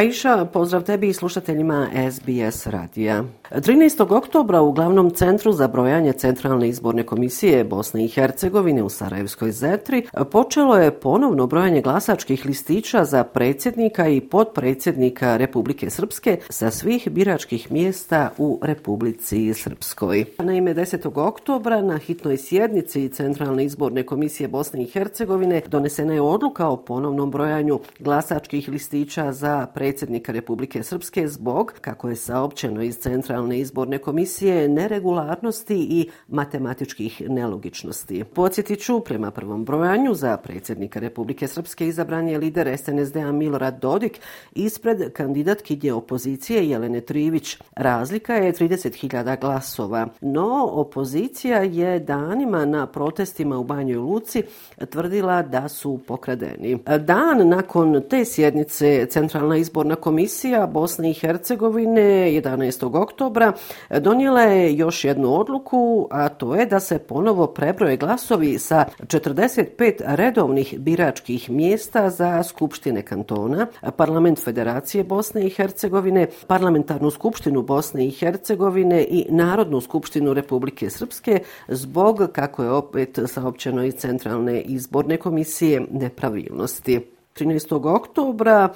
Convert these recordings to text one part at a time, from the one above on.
Pa Aisha, pozdrav tebi i slušateljima SBS radija. 13. oktobra u glavnom centru za brojanje Centralne izborne komisije Bosne i Hercegovine u Sarajevskoj Zetri počelo je ponovno brojanje glasačkih listića za predsjednika i podpredsjednika Republike Srpske sa svih biračkih mjesta u Republici Srpskoj. Na ime 10. oktobra na hitnoj sjednici Centralne izborne komisije Bosne i Hercegovine donesena je odluka o ponovnom brojanju glasačkih listića za predsjednika Republike Srpske zbog, kako je saopćeno iz Centralne Centralne izborne komisije neregularnosti i matematičkih nelogičnosti. Podsjetit ću, prema prvom brojanju za predsjednika Republike Srpske izabran je lider SNSD-a Milorad Dodik ispred kandidatkinje opozicije Jelene Trivić. Razlika je 30.000 glasova, no opozicija je danima na protestima u Banjoj Luci tvrdila da su pokradeni. Dan nakon te sjednice Centralna izborna komisija Bosne i Hercegovine 11. oktobra oktobra donijela je još jednu odluku, a to je da se ponovo prebroje glasovi sa 45 redovnih biračkih mjesta za Skupštine kantona, Parlament Federacije Bosne i Hercegovine, Parlamentarnu skupštinu Bosne i Hercegovine i Narodnu skupštinu Republike Srpske zbog, kako je opet saopćeno iz Centralne izborne komisije, nepravilnosti. 13. oktobra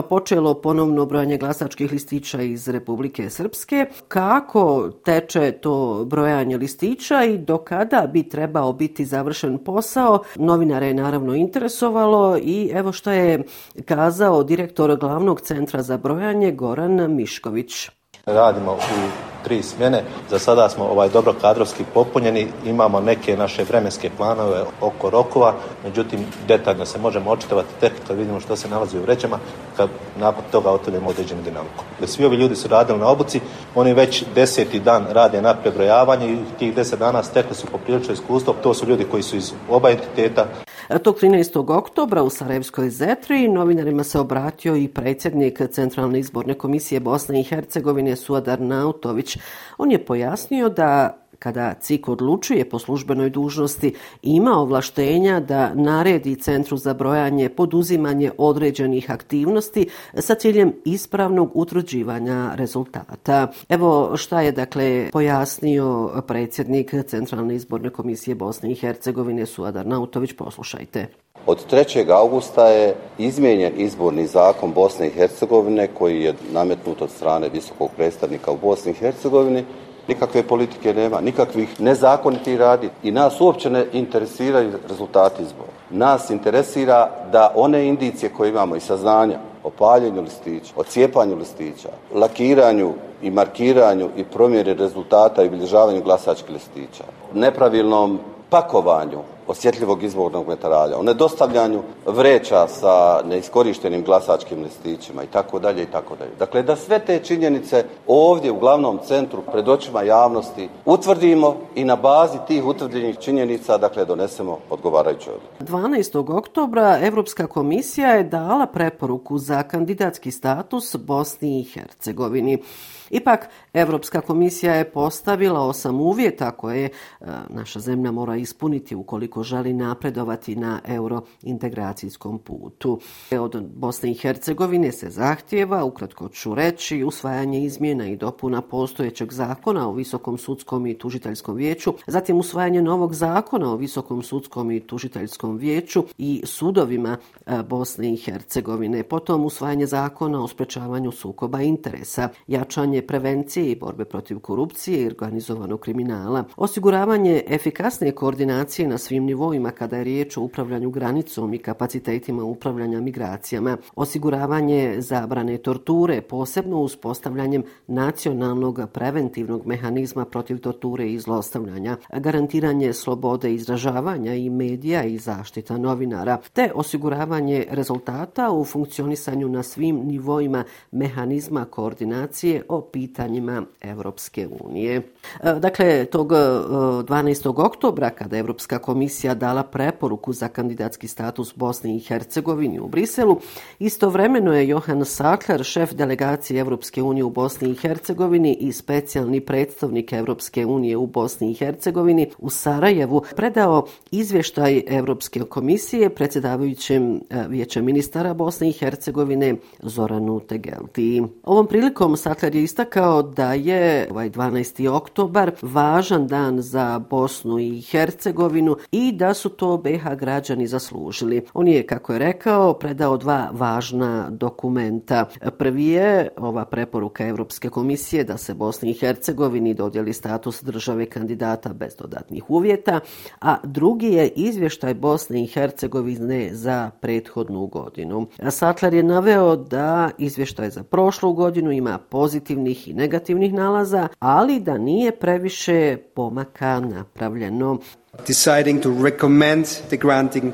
počelo ponovno brojanje glasačkih listića iz Republike Srpske. Kako teče to brojanje listića i do kada bi trebao biti završen posao? Novinare je naravno interesovalo i evo što je kazao direktor glavnog centra za brojanje Goran Mišković. Radimo u tri smjene. Za sada smo ovaj dobro kadrovski popunjeni. Imamo neke naše vremenske planove oko rokova. Međutim, detaljno se možemo očitovati tek kad vidimo što se nalazi u vrećama, kad nakon toga otvorimo određenu dinamiku. Svi ovi ljudi su radili na obuci. Oni već deseti dan rade na prebrojavanju i tih deset dana stekli su poprilično iskustvo. To su ljudi koji su iz oba entiteta. E, tog 13. oktobra u Sarajevskoj Zetri novinarima se obratio i predsjednik Centralne izborne komisije Bosne i Hercegovine Suadar Nautović. On je pojasnio da kada CIK odlučuje po službenoj dužnosti ima ovlaštenja da naredi Centru za brojanje poduzimanje određenih aktivnosti sa ciljem ispravnog utvrđivanja rezultata. Evo šta je dakle pojasnio predsjednik Centralne izborne komisije Bosne i Hercegovine Suadar Nautović. Poslušajte. Od 3. augusta je izmijenjen izborni zakon Bosne i Hercegovine koji je nametnut od strane visokog predstavnika u Bosni i Hercegovini nikakve politike nema, nikakvih nezakoniti radi i nas uopće ne interesiraju rezultati izbora. Nas interesira da one indicije koje imamo i saznanja o paljenju listića, o cijepanju listića, lakiranju i markiranju i promjeri rezultata i obilježavanju glasačkih listića, nepravilnom pakovanju osjetljivog izbornog metaralja, o nedostavljanju vreća sa neiskorištenim glasačkim listićima i tako dalje i tako dalje. Dakle, da sve te činjenice ovdje u glavnom centru pred očima javnosti utvrdimo i na bazi tih utvrđenih činjenica, dakle, donesemo odgovarajuće odluke. 12. oktobra Evropska komisija je dala preporuku za kandidatski status Bosni i Hercegovini. Ipak, Evropska komisija je postavila osam uvjeta koje e, naša zemlja mora ispuniti ukoliko želi napredovati na eurointegracijskom putu. Od Bosne i Hercegovine se zahtjeva, ukratko ću reći, usvajanje izmjena i dopuna postojećeg zakona o Visokom sudskom i tužiteljskom vijeću, zatim usvajanje novog zakona o Visokom sudskom i tužiteljskom vijeću i sudovima e, Bosne i Hercegovine, potom usvajanje zakona o sprečavanju sukoba interesa, jačanje prevencije i borbe protiv korupcije i organizovanog kriminala, osiguravanje efikasne koordinacije na svim nivoima kada je riječ o upravljanju granicom i kapacitetima upravljanja migracijama, osiguravanje zabrane torture, posebno uspostavljanjem nacionalnog preventivnog mehanizma protiv torture i zlostavljanja, garantiranje slobode izražavanja i medija i zaštita novinara, te osiguravanje rezultata u funkcionisanju na svim nivoima mehanizma koordinacije o pitanjima Evropske unije. E, dakle, tog e, 12. Oktobra, kada Evropska komisija komisija dala preporuku za kandidatski status Bosne i Hercegovini u Briselu. Istovremeno je Johan Sakler, šef delegacije Evropske unije u Bosni i Hercegovini i specijalni predstavnik Evropske unije u Bosni i Hercegovini u Sarajevu, predao izvještaj Evropske komisije predsjedavajućem e, vijeća ministara Bosne i Hercegovine Zoranu Tegelti. Ovom prilikom Sakler je istakao da je ovaj 12. oktobar važan dan za Bosnu i Hercegovinu i da su to BH građani zaslužili. On je, kako je rekao, predao dva važna dokumenta. Prvi je ova preporuka Evropske komisije da se Bosni i Hercegovini dodjeli status države kandidata bez dodatnih uvjeta, a drugi je izvještaj Bosne i Hercegovine za prethodnu godinu. Sattler je naveo da izvještaj za prošlu godinu ima pozitivnih i negativnih nalaza, ali da nije previše pomaka napravljeno. Deciding to recommend the granting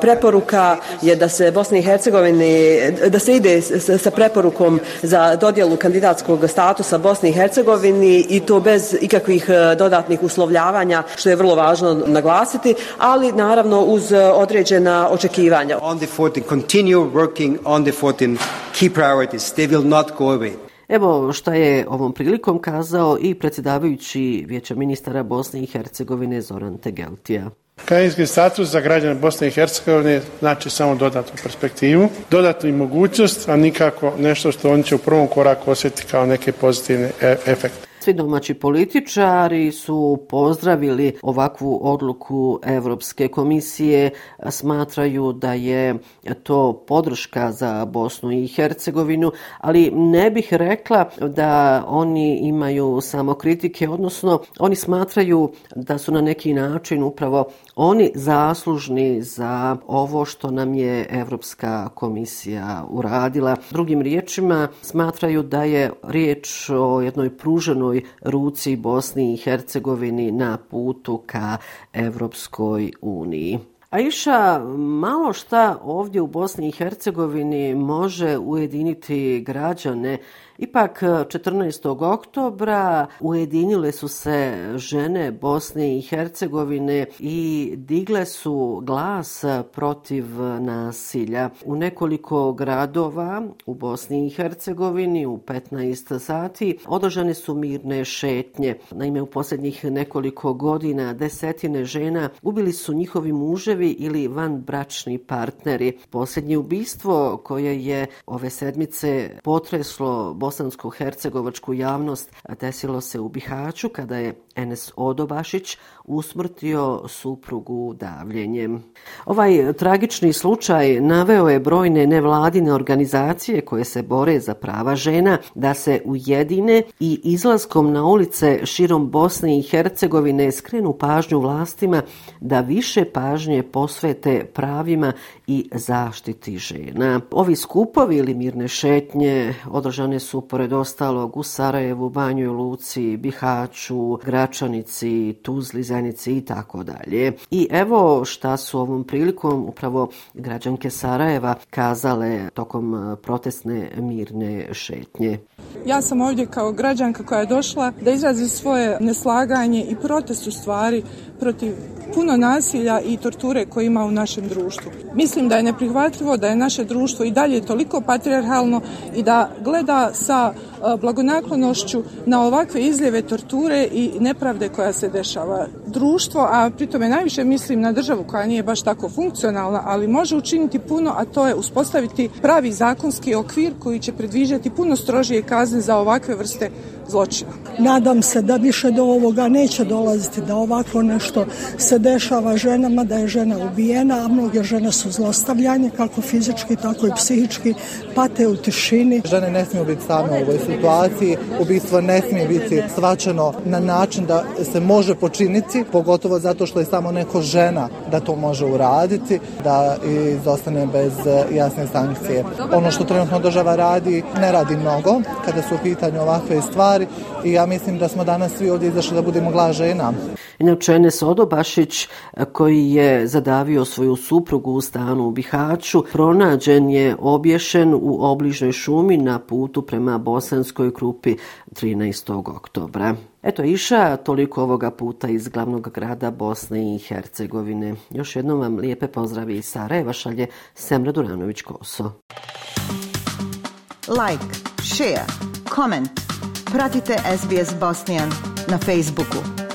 Preporuka je da se Bosni i Hercegovini, da se ide sa preporukom za dodjelu kandidatskog statusa Bosni i Hercegovini i to bez ikakvih dodatnih uslovljavanja, što je vrlo važno naglasiti, ali naravno uz određena očekivanja. On the 14, continue working on the 14 key priorities. They will not go away. Evo što je ovom prilikom kazao i predsjedavajući vijeća ministara Bosne i Hercegovine Zoran Tegeltija. Krajinski status za građane Bosne i Hercegovine znači samo dodatnu perspektivu, dodatnu mogućnost, a nikako nešto što oni će u prvom koraku osjetiti kao neke pozitivne e- efekte. Svi domaći političari su pozdravili ovakvu odluku Evropske komisije, smatraju da je to podrška za Bosnu i Hercegovinu, ali ne bih rekla da oni imaju samo kritike, odnosno oni smatraju da su na neki način upravo oni zaslužni za ovo što nam je Evropska komisija uradila. Drugim riječima smatraju da je riječ o jednoj pruženoj našoj ruci Bosni i Hercegovini na putu ka Evropskoj uniji. A iša, malo šta ovdje u Bosni i Hercegovini može ujediniti građane Ipak e, 14. oktobra ujedinile su se žene Bosne i Hercegovine i digle su glas protiv nasilja. U nekoliko gradova u Bosni i Hercegovini u 15 sati održane su mirne šetnje. Naime, u posljednjih nekoliko godina desetine žena ubili su njihovi muževi ili vanbračni partneri. Posljednje ubistvo koje je ove sedmice potreslo bosansko-hercegovačku javnost desilo se u Bihaću kada je Enes Odobašić usmrtio suprugu davljenjem. Ovaj tragični slučaj naveo je brojne nevladine organizacije koje se bore za prava žena da se ujedine i izlaskom na ulice širom Bosne i Hercegovine skrenu pažnju vlastima da više pažnje posvete pravima i zaštiti žena. Ovi skupovi ili mirne šetnje održane su pored ostalog u Sarajevu, Banjoj Luci, Bihaću, Gračanici, Tuzli, Zenici i tako dalje. I evo šta su ovom prilikom upravo građanke Sarajeva kazale tokom e, protestne mirne šetnje. Ja sam ovdje kao građanka koja je došla da izrazi svoje neslaganje i protest u stvari protiv puno nasilja i torture koje ima u našem društvu. Mislim da je neprihvatljivo da je naše društvo i dalje toliko patriarhalno i da gleda sa e, blagonaklonošću na ovakve izljeve torture i nepravde koja se dešava. Društvo, a pritome najviše mislim na državu koja nije baš tako funkcionalna, ali može učiniti puno, a to je uspostaviti pravi zakonski okvir koji će predviđati puno strožije kazne za ovakve vrste zločina. Nadam se da više do ovoga neće dolaziti, da ovako nešto se dešava ženama, da je žena ubijena, a mnoge žene su zlostavljanje, kako fizički, tako i psihički, pate u tišini. Žene ne smiju biti same u ovoj situaciji, ubistvo ne smije biti svačeno na način da se može počiniti, pogotovo zato što je samo neko žena da to može uraditi, da izostane bez e, jasne sankcije. Ono što trenutno država radi, ne radi mnogo kada su u pitanju ovakve stvari, i ja mislim da smo danas svi ovdje izašli da budemo glas žena. Inače, Enes Odobašić, koji je zadavio svoju suprugu u stanu u Bihaću, pronađen je obješen u obližnoj šumi na putu prema Bosanskoj krupi 13. oktobra. Eto iša, toliko ovoga puta iz glavnog grada Bosne i Hercegovine. Još jednom vam lijepe pozdravi iz Sarajeva šalje Semra Duranović-Koso. Like, share, comment. Pratite SBS Bosnian na Facebooku.